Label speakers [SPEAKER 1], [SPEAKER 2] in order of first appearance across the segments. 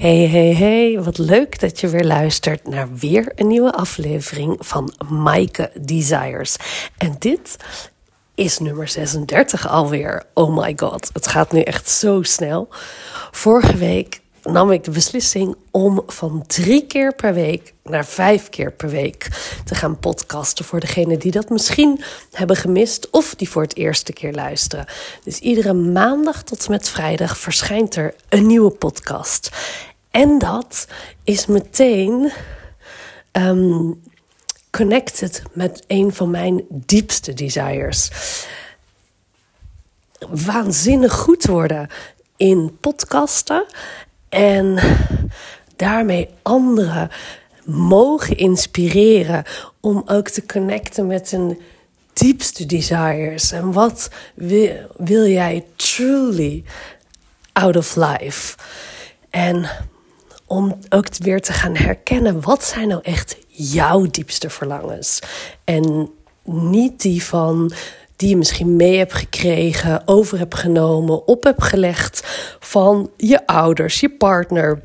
[SPEAKER 1] Hey, hey, hey, wat leuk dat je weer luistert naar weer een nieuwe aflevering van Maaike Desires. En dit is nummer 36 alweer. Oh my god, het gaat nu echt zo snel. Vorige week nam ik de beslissing om van drie keer per week naar vijf keer per week te gaan podcasten. Voor degenen die dat misschien hebben gemist of die voor het eerste keer luisteren. Dus iedere maandag tot en met vrijdag verschijnt er een nieuwe podcast. En dat is meteen um, connected met een van mijn diepste desires. Waanzinnig goed worden in podcasten en daarmee anderen mogen inspireren om ook te connecten met een diepste desires. En wat wil, wil jij truly out of life? En om ook weer te gaan herkennen wat zijn nou echt jouw diepste verlangens. En niet die van die je misschien mee hebt gekregen, over hebt genomen, op hebt gelegd van je ouders, je partner,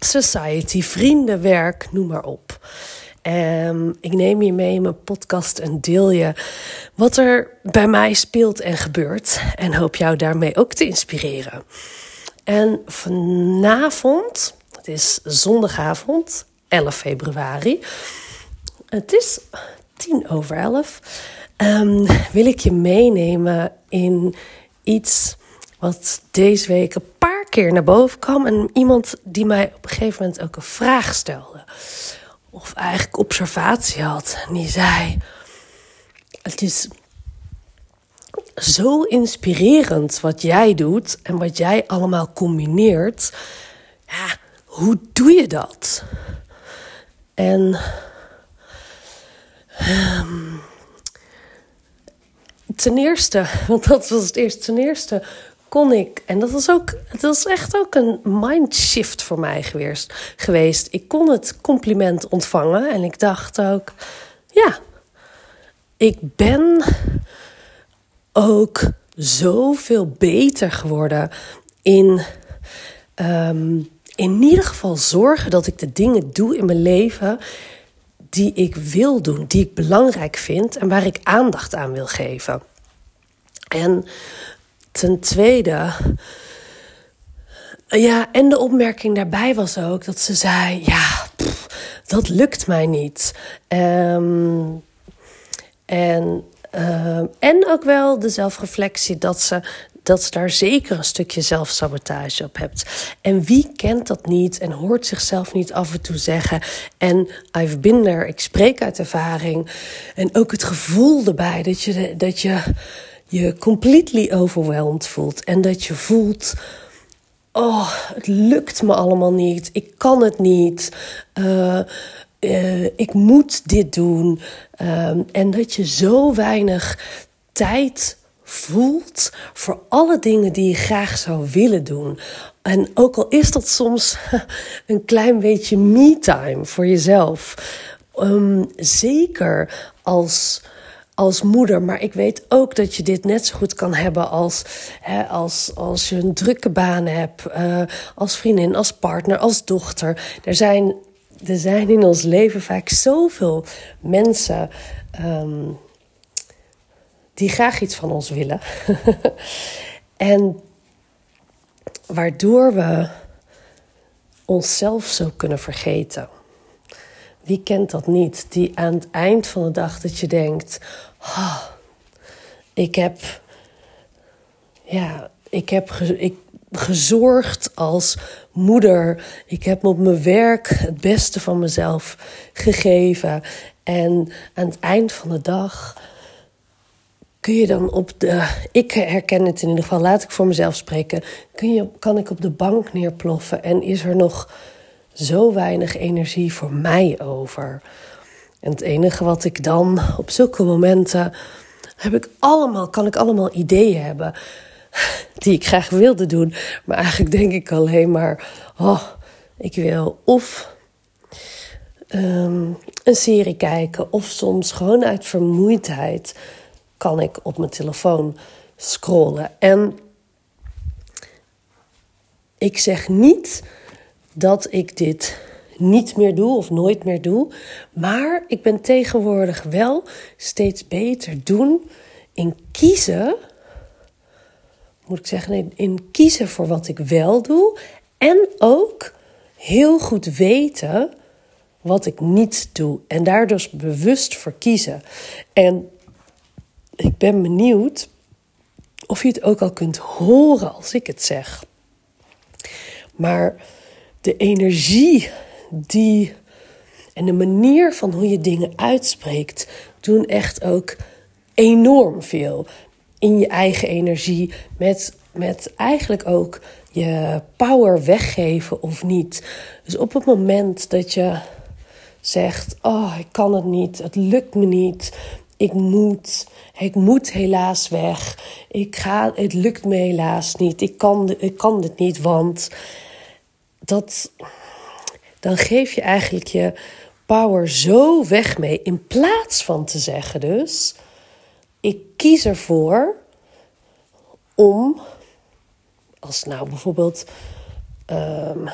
[SPEAKER 1] society, vrienden, werk, noem maar op. Um, ik neem je mee in mijn podcast en deel je wat er bij mij speelt en gebeurt. En hoop jou daarmee ook te inspireren. En vanavond het is zondagavond, 11 februari. Het is tien over elf. Um, wil ik je meenemen in iets wat deze week een paar keer naar boven kwam. En iemand die mij op een gegeven moment ook een vraag stelde. Of eigenlijk observatie had. En die zei: Het is zo inspirerend wat jij doet en wat jij allemaal combineert. Ja, hoe doe je dat? En um, ten eerste, want dat was het eerste, ten eerste kon ik, en dat was ook, het was echt ook een mindshift voor mij geweest, geweest. Ik kon het compliment ontvangen en ik dacht ook, ja, ik ben ook zoveel beter geworden in um, in ieder geval zorgen dat ik de dingen doe in mijn leven die ik wil doen, die ik belangrijk vind en waar ik aandacht aan wil geven. En ten tweede, ja, en de opmerking daarbij was ook dat ze zei: Ja, dat lukt mij niet. Um, en, uh, en ook wel de zelfreflectie dat ze dat ze daar zeker een stukje zelfsabotage op hebt. En wie kent dat niet en hoort zichzelf niet af en toe zeggen. En I've been there, ik spreek uit ervaring. En ook het gevoel erbij dat je dat je, je completely overwhelmed voelt. En dat je voelt. Oh, het lukt me allemaal niet. Ik kan het niet. Uh, uh, ik moet dit doen. Uh, en dat je zo weinig tijd voelt voor alle dingen die je graag zou willen doen. En ook al is dat soms een klein beetje me-time voor jezelf. Um, zeker als, als moeder, maar ik weet ook dat je dit net zo goed kan hebben als, hè, als, als je een drukke baan hebt, uh, als vriendin, als partner, als dochter. Er zijn, er zijn in ons leven vaak zoveel mensen. Um, die graag iets van ons willen. en waardoor we onszelf zo kunnen vergeten. Wie kent dat niet? Die aan het eind van de dag dat je denkt: oh, ik heb, ja, ik heb ik, gezorgd als moeder. Ik heb op mijn werk het beste van mezelf gegeven. En aan het eind van de dag kun je dan op de. Ik herken het in ieder geval, laat ik voor mezelf spreken. Kun je, kan ik op de bank neerploffen en is er nog zo weinig energie voor mij over? En het enige wat ik dan op zulke momenten heb ik allemaal, kan ik allemaal ideeën hebben die ik graag wilde doen. Maar eigenlijk denk ik alleen maar: oh, ik wil of um, een serie kijken, of soms gewoon uit vermoeidheid kan ik op mijn telefoon scrollen. En ik zeg niet dat ik dit niet meer doe of nooit meer doe. Maar ik ben tegenwoordig wel steeds beter doen in kiezen. Moet ik zeggen, in kiezen voor wat ik wel doe. En ook heel goed weten wat ik niet doe. En daar dus bewust voor kiezen. En ik ben benieuwd of je het ook al kunt horen als ik het zeg. Maar de energie die en de manier van hoe je dingen uitspreekt doen echt ook enorm veel in je eigen energie met met eigenlijk ook je power weggeven of niet. Dus op het moment dat je zegt: Oh, ik kan het niet, het lukt me niet, ik moet, ik moet helaas weg, ik ga, het lukt me helaas niet, ik kan, ik kan dit niet, want dat, dan geef je eigenlijk je power zo weg mee. In plaats van te zeggen, dus: Ik kies ervoor om als nou bijvoorbeeld. Um,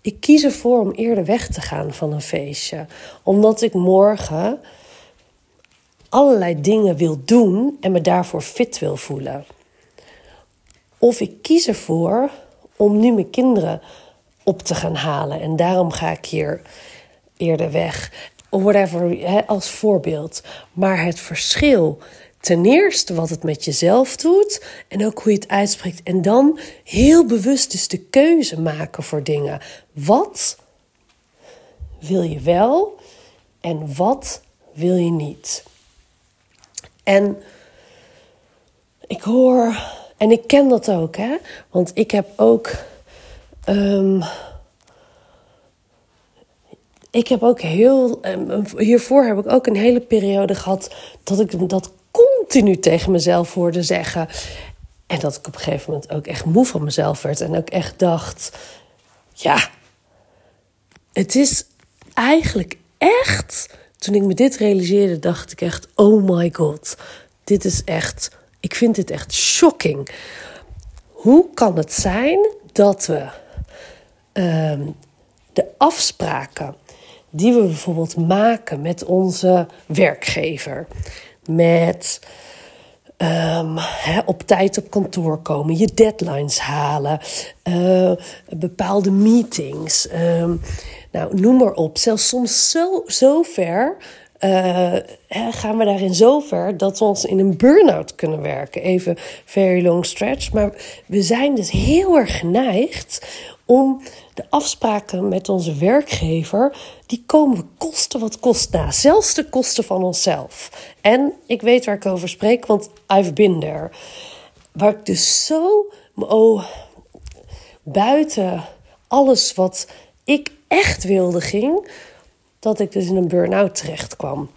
[SPEAKER 1] ik kies ervoor om eerder weg te gaan van een feestje. Omdat ik morgen allerlei dingen wil doen en me daarvoor fit wil voelen. Of ik kies ervoor om nu mijn kinderen op te gaan halen. En daarom ga ik hier eerder weg. Whatever, als voorbeeld. Maar het verschil ten eerste wat het met jezelf doet en ook hoe je het uitspreekt. En dan heel bewust dus de keuze maken voor dingen. Wat wil je wel en wat wil je niet? En ik hoor, en ik ken dat ook, hè? Want ik heb ook. Um, ik heb ook heel. Um, hiervoor heb ik ook een hele periode gehad dat ik dat continu tegen mezelf hoorde zeggen. En dat ik op een gegeven moment ook echt moe van mezelf werd. En ook echt dacht: ja, het is eigenlijk echt. Toen ik me dit realiseerde, dacht ik echt: oh my god, dit is echt. Ik vind dit echt shocking. Hoe kan het zijn dat we ehm, de afspraken die we bijvoorbeeld maken met onze werkgever, met um, op tijd op kantoor komen, je deadlines halen, uh, bepaalde meetings. Um, nou, noem maar op. Zelfs soms zo, zo ver uh, gaan we daarin zo ver dat we ons in een burn-out kunnen werken. Even very long stretch. Maar we zijn dus heel erg geneigd om de afspraken met onze werkgever, die komen kosten wat kost na. Zelfs de kosten van onszelf. En ik weet waar ik over spreek, want I've been there. Waar ik dus zo oh, buiten alles wat ik echt wilde ging, dat ik dus in een burn-out terecht kwam.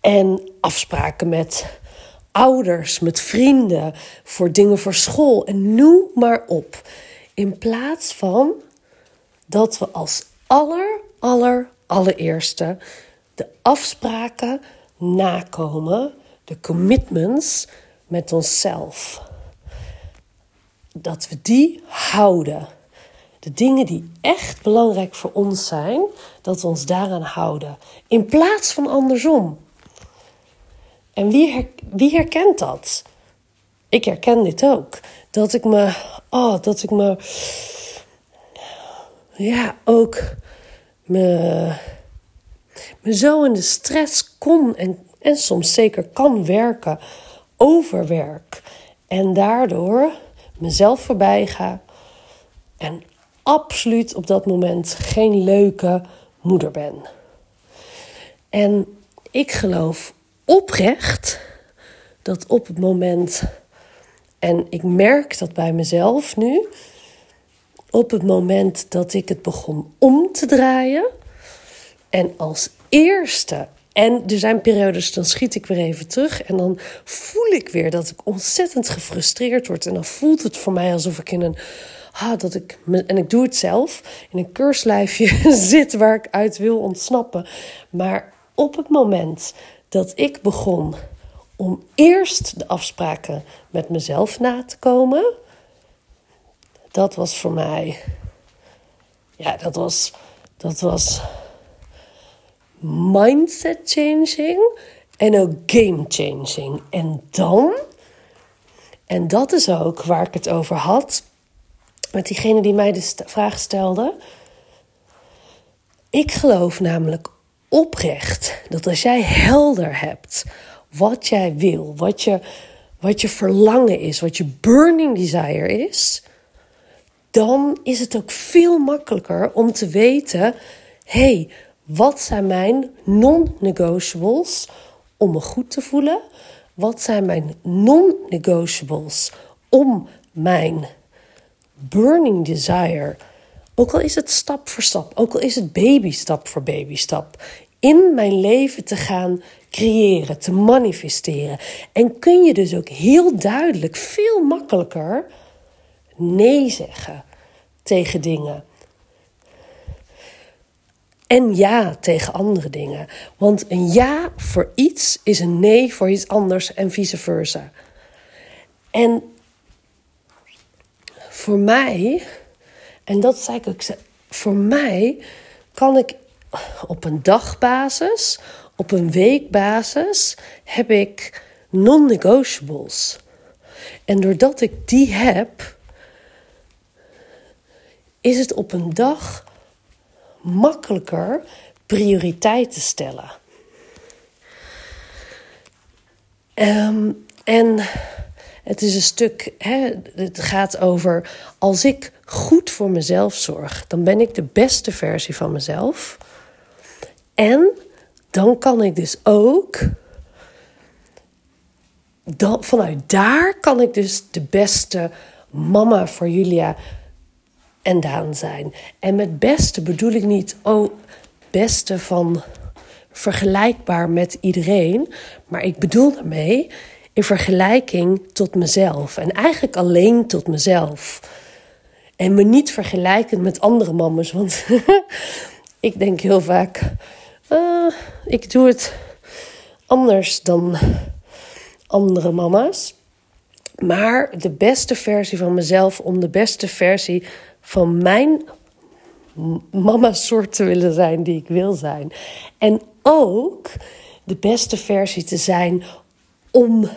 [SPEAKER 1] En afspraken met ouders, met vrienden, voor dingen voor school en noem maar op. In plaats van dat we als aller, aller, allereerste de afspraken nakomen, de commitments met onszelf. Dat we die houden. De dingen die echt belangrijk voor ons zijn, dat we ons daaraan houden. In plaats van andersom. En wie, wie herkent dat? Ik herken dit ook. Dat ik me, oh, dat ik me, ja, ook me, zo in de stress kon en, en soms zeker kan werken, overwerk. En daardoor mezelf voorbij ga. En absoluut op dat moment geen leuke moeder ben. En ik geloof oprecht dat op het moment en ik merk dat bij mezelf nu. Op het moment dat ik het begon om te draaien. En als eerste. En er zijn periodes, dan schiet ik weer even terug. En dan voel ik weer dat ik ontzettend gefrustreerd word. En dan voelt het voor mij alsof ik in een. Ah, dat ik, en ik doe het zelf, in een keurslijfje zit waar ik uit wil ontsnappen. Maar op het moment dat ik begon om eerst de afspraken met mezelf na te komen. Dat was voor mij ja, dat was, dat was mindset changing en ook game changing. En dan, en dat is ook waar ik het over had met diegene die mij de vraag stelde. Ik geloof namelijk oprecht dat als jij helder hebt wat jij wil, wat je, wat je verlangen is, wat je burning desire is, dan is het ook veel makkelijker om te weten: hey, wat zijn mijn non-negotiables om me goed te voelen? Wat zijn mijn non-negotiables om mijn burning desire, ook al is het stap voor stap, ook al is het baby stap voor baby stap, in mijn leven te gaan creëren, te manifesteren. En kun je dus ook heel duidelijk, veel makkelijker nee zeggen tegen dingen. En ja tegen andere dingen. Want een ja voor iets is een nee voor iets anders en vice versa. En voor mij, en dat zei ik ook, voor mij kan ik op een dagbasis, op een weekbasis, heb ik non-negotiables. En doordat ik die heb, is het op een dag makkelijker prioriteit te stellen. Um, en het is een stuk, hè, het gaat over als ik goed voor mezelf zorg, dan ben ik de beste versie van mezelf. En dan kan ik dus ook, dan, vanuit daar kan ik dus de beste mama voor Julia en Daan zijn. En met beste bedoel ik niet, oh, beste van vergelijkbaar met iedereen, maar ik bedoel daarmee in vergelijking tot mezelf. En eigenlijk alleen tot mezelf. En me niet vergelijken met andere mamas. Want ik denk heel vaak, uh, ik doe het anders dan andere mama's. Maar de beste versie van mezelf om de beste versie van mijn mama-soort te willen zijn die ik wil zijn. En ook de beste versie te zijn om,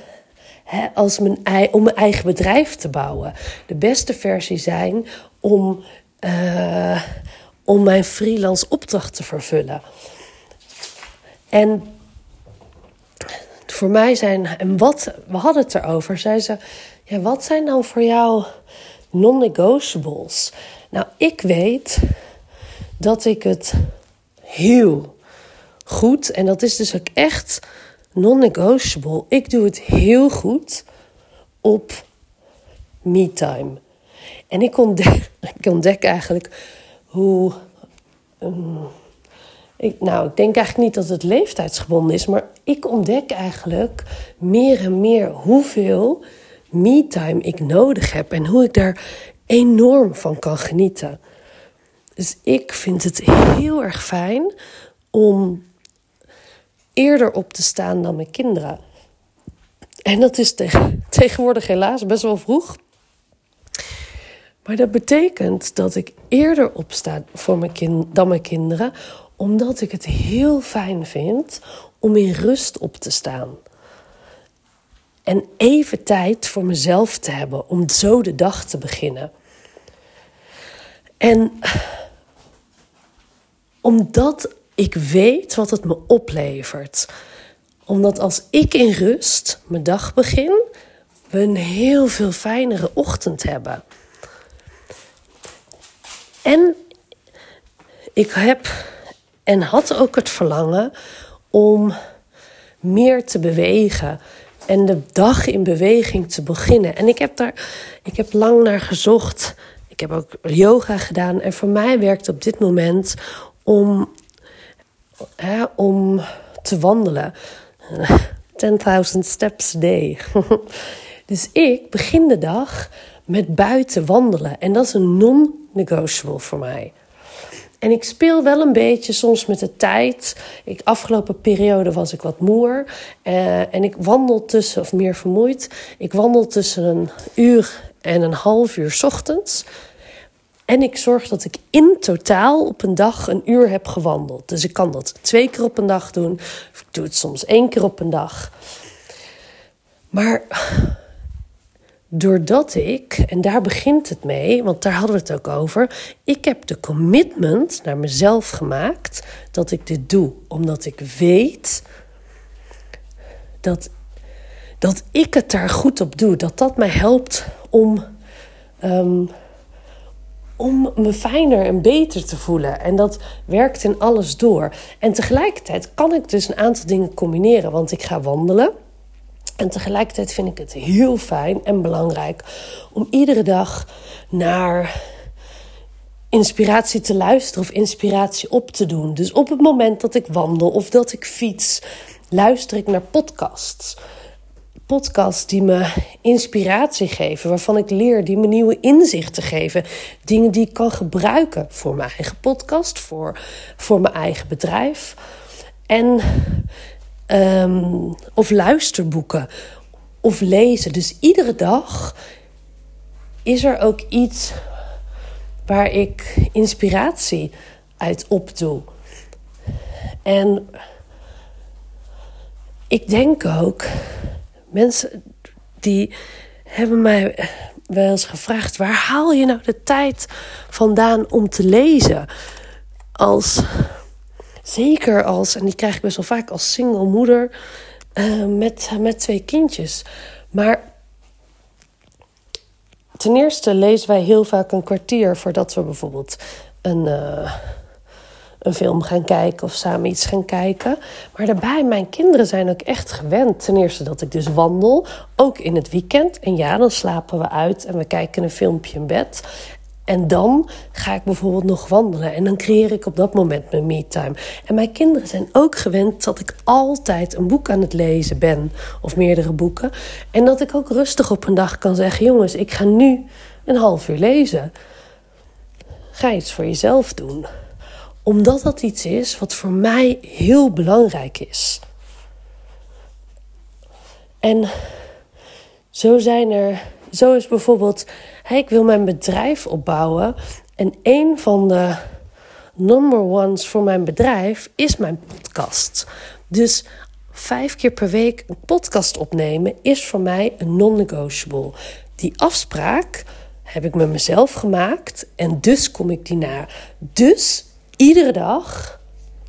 [SPEAKER 1] hè, als mijn, om mijn eigen bedrijf te bouwen. De beste versie zijn om, uh, om mijn freelance opdracht te vervullen. En voor mij zijn, en wat, we hadden het erover, zei ze, ja, wat zijn dan voor jou non-negotiables? Nou, ik weet dat ik het heel goed, en dat is dus ook echt non-negotiable. Ik doe het heel goed op me-time. En ik ontdek, ik ontdek eigenlijk hoe. Um, nou, ik denk eigenlijk niet dat het leeftijdsgebonden is, maar ik ontdek eigenlijk meer en meer hoeveel me-time ik nodig heb en hoe ik daar enorm van kan genieten. Dus ik vind het heel erg fijn om eerder op te staan dan mijn kinderen. En dat is tegenwoordig helaas best wel vroeg. Maar dat betekent dat ik eerder opsta voor mijn kind, dan mijn kinderen, omdat ik het heel fijn vind om in rust op te staan. En even tijd voor mezelf te hebben om zo de dag te beginnen. En omdat ik weet wat het me oplevert. Omdat als ik in rust mijn dag begin, we een heel veel fijnere ochtend hebben. En ik heb en had ook het verlangen om meer te bewegen en de dag in beweging te beginnen. En ik heb daar ik heb lang naar gezocht. Ik heb ook yoga gedaan en voor mij werkt op dit moment om om te wandelen. 10.000 steps a day. dus ik begin de dag met buiten wandelen. En dat is een non-negotiable voor mij. En ik speel wel een beetje soms met de tijd. Ik, afgelopen periode was ik wat moer. Uh, en ik wandel tussen, of meer vermoeid. Ik wandel tussen een uur en een half uur ochtends. En ik zorg dat ik in totaal op een dag een uur heb gewandeld. Dus ik kan dat twee keer op een dag doen. Of ik doe het soms één keer op een dag. Maar doordat ik, en daar begint het mee, want daar hadden we het ook over. Ik heb de commitment naar mezelf gemaakt dat ik dit doe. Omdat ik weet dat, dat ik het daar goed op doe. Dat dat mij helpt om, ehm, om me fijner en beter te voelen. En dat werkt in alles door. En tegelijkertijd kan ik dus een aantal dingen combineren. Want ik ga wandelen. En tegelijkertijd vind ik het heel fijn en belangrijk om iedere dag naar inspiratie te luisteren of inspiratie op te doen. Dus op het moment dat ik wandel of dat ik fiets, luister ik naar podcasts. Podcasts die me inspiratie geven, waarvan ik leer, die me nieuwe inzichten geven. Dingen die ik kan gebruiken voor mijn eigen podcast, voor, voor mijn eigen bedrijf. En Ehm, of luisterboeken of lezen. Dus iedere dag is er ook iets waar ik inspiratie uit opdoe. En ik denk ook, mensen die hebben mij wel eens gevraagd: waar haal je nou de tijd vandaan om te lezen? Als Zeker als, en die krijg ik best wel vaak als single moeder uh, met, met twee kindjes. Maar ten eerste lezen wij heel vaak een kwartier voordat we bijvoorbeeld een, uh, een film gaan kijken of samen iets gaan kijken. Maar daarbij, mijn kinderen zijn ook echt gewend. Ten eerste dat ik dus wandel, ook in het weekend. En ja, dan slapen we uit en we kijken een filmpje in bed. En dan ga ik bijvoorbeeld nog wandelen. En dan creëer ik op dat moment mijn me-time. En mijn kinderen zijn ook gewend dat ik altijd een boek aan het lezen ben. Of meerdere boeken. En dat ik ook rustig op een dag kan zeggen: Jongens, ik ga nu een half uur lezen. Ga iets voor jezelf doen. Omdat dat iets is wat voor mij heel belangrijk is. En zo zijn er zo is bijvoorbeeld, hey, ik wil mijn bedrijf opbouwen. En een van de number ones voor mijn bedrijf is mijn podcast. Dus vijf keer per week een podcast opnemen is voor mij een non-negotiable. Die afspraak heb ik met mezelf gemaakt en dus kom ik die na. Dus iedere dag,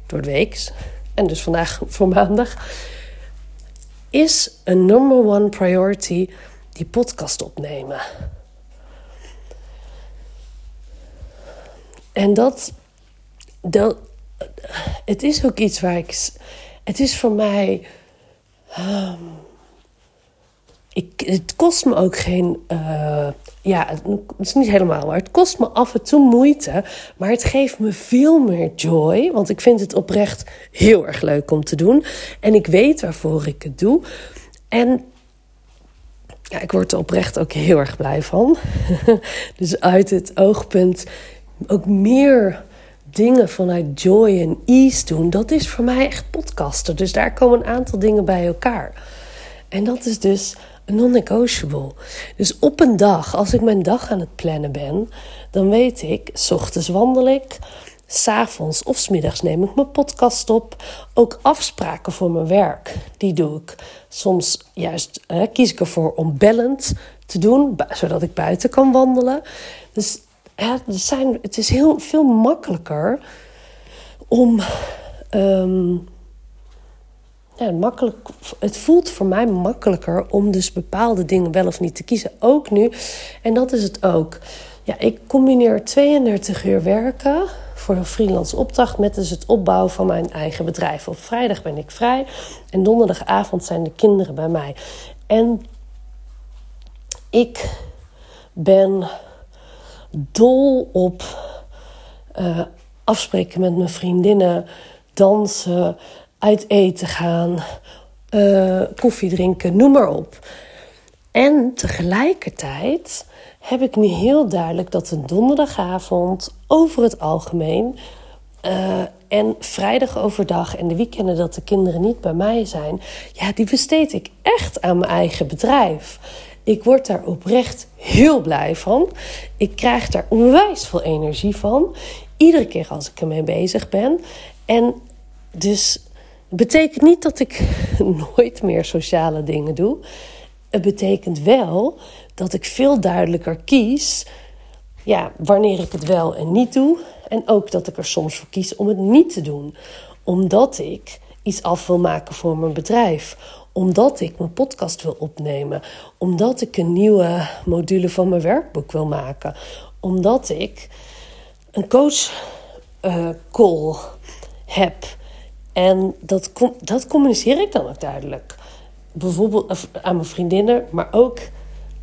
[SPEAKER 1] door de week, en dus vandaag voor maandag, is een number one priority die podcast opnemen. En dat, dat, het is ook iets waar ik, het is voor mij, um, ik, het kost me ook geen, uh, ja, het is niet helemaal waar. Het kost me af en toe moeite, maar het geeft me veel meer joy, want ik vind het oprecht heel erg leuk om te doen. En ik weet waarvoor ik het doe. En ja, ik word er oprecht ook heel erg blij van. dus uit het oogpunt ook meer dingen vanuit joy en ease doen, dat is voor mij echt podcasten. Dus daar komen een aantal dingen bij elkaar. En dat is dus non-negotiable. Dus op een dag, als ik mijn dag aan het plannen ben, dan weet ik, s ochtends wandel ik, S'avonds of s middags neem ik mijn podcast op. Ook afspraken voor mijn werk, die doe ik. Soms juist kies ik ervoor om bellend te doen, zodat ik buiten kan wandelen. Dus ja, zijn, het is heel veel makkelijker om. Um, ja, makkelijk, het voelt voor mij makkelijker om dus bepaalde dingen wel of niet te kiezen. Ook nu. En dat is het ook. Ja, ik combineer 32 uur werken voor een freelance opdracht met dus het opbouwen van mijn eigen bedrijf. Op vrijdag ben ik vrij en donderdagavond zijn de kinderen bij mij. En ik ben dol op uh, afspreken met mijn vriendinnen, dansen, uit eten gaan, uh, koffie drinken, noem maar op. En tegelijkertijd heb ik nu heel duidelijk dat een donderdagavond over het algemeen uh, en vrijdag overdag en de weekenden dat de kinderen niet bij mij zijn, ja, die besteed ik echt aan mijn eigen bedrijf. Ik word daar oprecht heel blij van. Ik krijg daar onwijs veel energie van. Iedere keer als ik ermee bezig ben. En dus betekent niet dat ik nooit meer sociale dingen doe. Het betekent wel dat ik veel duidelijker kies ja, wanneer ik het wel en niet doe. En ook dat ik er soms voor kies om het niet te doen. Omdat ik iets af wil maken voor mijn bedrijf. Omdat ik mijn podcast wil opnemen. Omdat ik een nieuwe module van mijn werkboek wil maken. Omdat ik een coach uh, call heb. En dat, dat communiceer ik dan ook duidelijk. Bijvoorbeeld aan mijn vriendinnen, maar ook,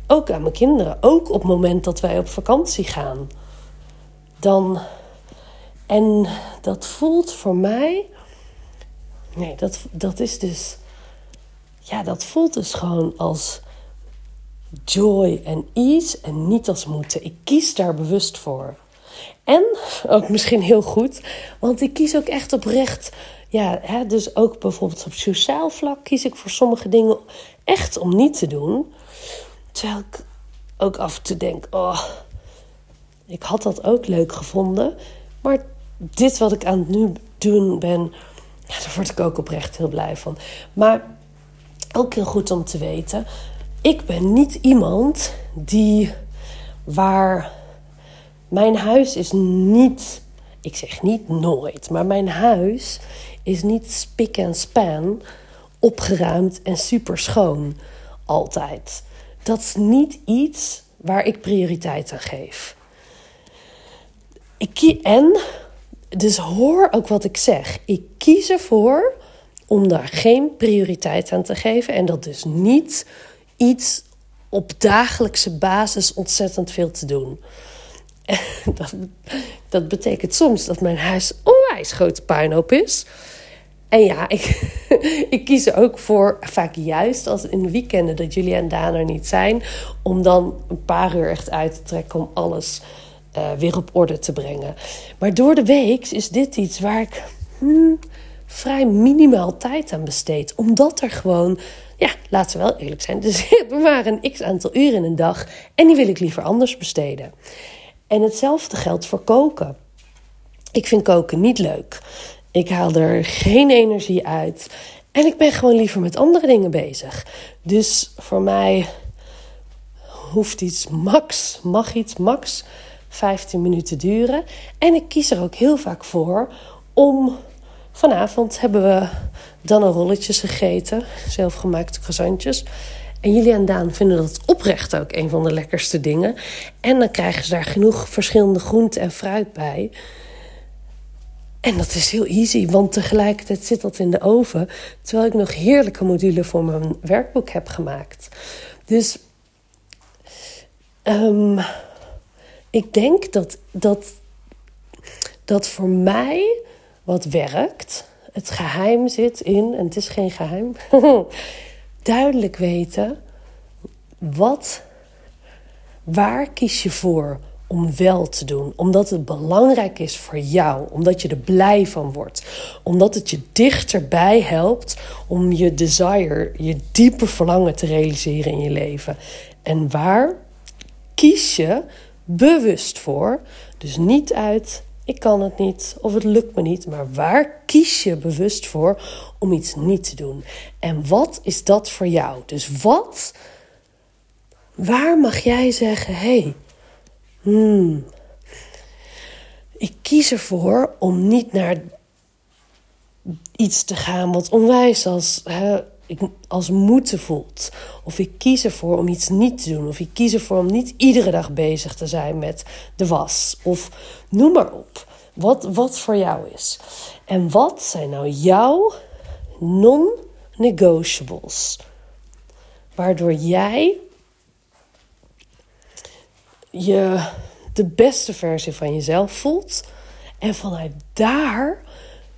[SPEAKER 1] ook aan mijn kinderen. Ook op het moment dat wij op vakantie gaan. Dan. En dat voelt voor mij. Nee, dat, dat is dus. Ja, dat voelt dus gewoon als joy en ease en niet als moeten. Ik kies daar bewust voor. En ook misschien heel goed, want ik kies ook echt oprecht. Ja, hè, dus ook bijvoorbeeld op sociaal vlak kies ik voor sommige dingen echt om niet te doen. Terwijl ik ook af en toe denk: oh, ik had dat ook leuk gevonden. Maar dit wat ik aan het nu doen ben, daar word ik ook oprecht heel blij van. Maar ook heel goed om te weten: ik ben niet iemand die waar mijn huis is niet, ik zeg niet nooit, maar mijn huis is niet spik en span, opgeruimd en super schoon. Altijd. Dat is niet iets waar ik prioriteit aan geef. Ik en, dus hoor ook wat ik zeg. Ik kies ervoor om daar geen prioriteit aan te geven. En dat dus niet iets op dagelijkse basis ontzettend veel te doen. dat, dat betekent soms dat mijn huis onwijs grote puinhoop is. En ja, ik, ik kies er ook voor, vaak juist als in de weekenden dat jullie en Daan er niet zijn, om dan een paar uur echt uit te trekken om alles uh, weer op orde te brengen. Maar door de week is dit iets waar ik hmm, vrij minimaal tijd aan besteed. Omdat er gewoon, ja, laten we wel eerlijk zijn, er zit maar een x aantal uren in een dag en die wil ik liever anders besteden. En hetzelfde geldt voor koken. Ik vind koken niet leuk. Ik haal er geen energie uit. En ik ben gewoon liever met andere dingen bezig. Dus voor mij hoeft iets max, mag iets max 15 minuten duren. En ik kies er ook heel vaak voor om. Vanavond hebben we dan een rolletjes gegeten, zelfgemaakte croissantjes. En jullie en Daan vinden dat oprecht ook een van de lekkerste dingen. En dan krijgen ze daar genoeg verschillende groenten en fruit bij. En dat is heel easy, want tegelijkertijd zit dat in de oven. Terwijl ik nog heerlijke modulen voor mijn werkboek heb gemaakt. Dus um, ik denk dat, dat, dat voor mij wat werkt, het geheim zit in, en het is geen geheim, duidelijk weten wat, waar kies je voor om wel te doen, omdat het belangrijk is voor jou, omdat je er blij van wordt, omdat het je dichterbij helpt om je desire, je diepe verlangen te realiseren in je leven. En waar kies je bewust voor, dus niet uit ik kan het niet of het lukt me niet, maar waar kies je bewust voor om iets niet te doen? En wat is dat voor jou? Dus wat, waar mag jij zeggen: hé, hey, hmm, ik kies ervoor om niet naar iets te gaan wat onwijs als hè, als moeten voelt. Of ik kies ervoor om iets niet te doen. Of ik kies ervoor om niet iedere dag bezig te zijn met de was. Of noem maar op. Wat, wat voor jou is. En wat zijn nou jouw non-negotiables? Waardoor jij je de beste versie van jezelf voelt. En vanuit daar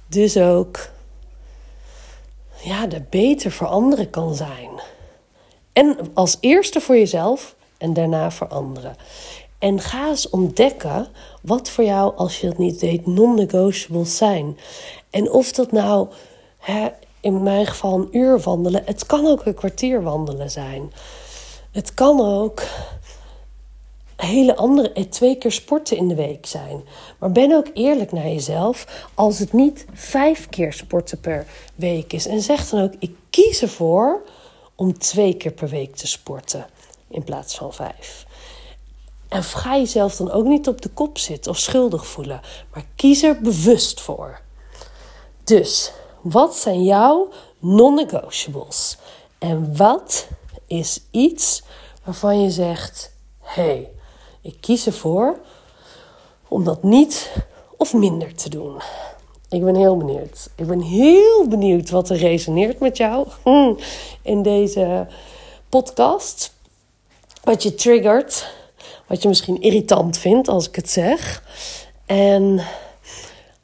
[SPEAKER 1] dus ook ja, de beter voor anderen kan zijn. En als eerste voor jezelf en daarna voor anderen. En ga eens ontdekken wat voor jou, als je dat niet deed, non-negotiables zijn. En of dat nou, hè, in mijn geval een uur wandelen, het kan ook een kwartier wandelen zijn. Het kan ook hele andere, eh, twee keer sporten in de week zijn. Maar ben ook eerlijk naar jezelf als het niet vijf keer sporten per week is. En zeg dan ook, ik kies ervoor om twee keer per week te sporten in plaats van vijf. En ga jezelf dan ook niet op de kop zitten of schuldig voelen, maar kies er bewust voor. Dus, wat zijn jouw non-negotiables? En wat is iets waarvan je zegt: hey, ik kies ervoor om dat niet of minder te doen. Ik ben heel benieuwd. Ik ben heel benieuwd wat er resoneert met jou in deze podcast. Wat je triggert. Wat je misschien irritant vindt als ik het zeg. En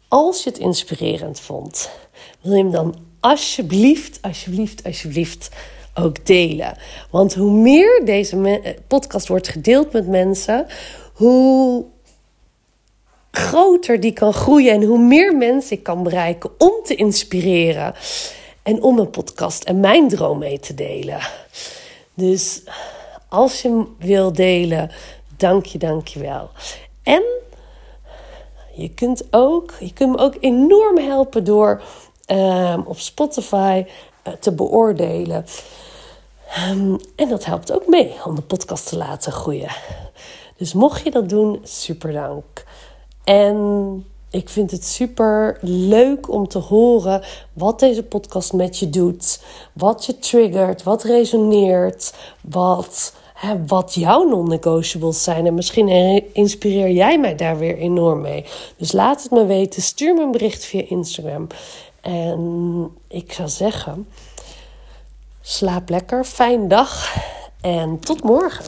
[SPEAKER 1] als je het inspirerend vond, wil je hem dan alsjeblieft, alsjeblieft, alsjeblieft ook delen. Want hoe meer deze eh, podcast wordt gedeeld met mensen, hoe groter die kan groeien en hoe meer mensen ik kan bereiken om te inspireren en om een podcast en mijn droom mee te delen. Dus als je hem wil delen, dank je, dank je wel. En je kunt, ook, je kunt me ook enorm helpen door ehm, op Spotify te beoordelen. Um, en dat helpt ook mee om de podcast te laten groeien. Dus mocht je dat doen, super dank. En ik vind het super leuk om te horen wat deze podcast met je doet. Wat je triggert, wat resoneert, wat, hè, wat jouw non-negotiables zijn. En misschien inspireer jij mij daar weer enorm mee. Dus laat het me weten. Stuur me een bericht via Instagram. En ik zou zeggen, slaap lekker, fijne dag en tot morgen.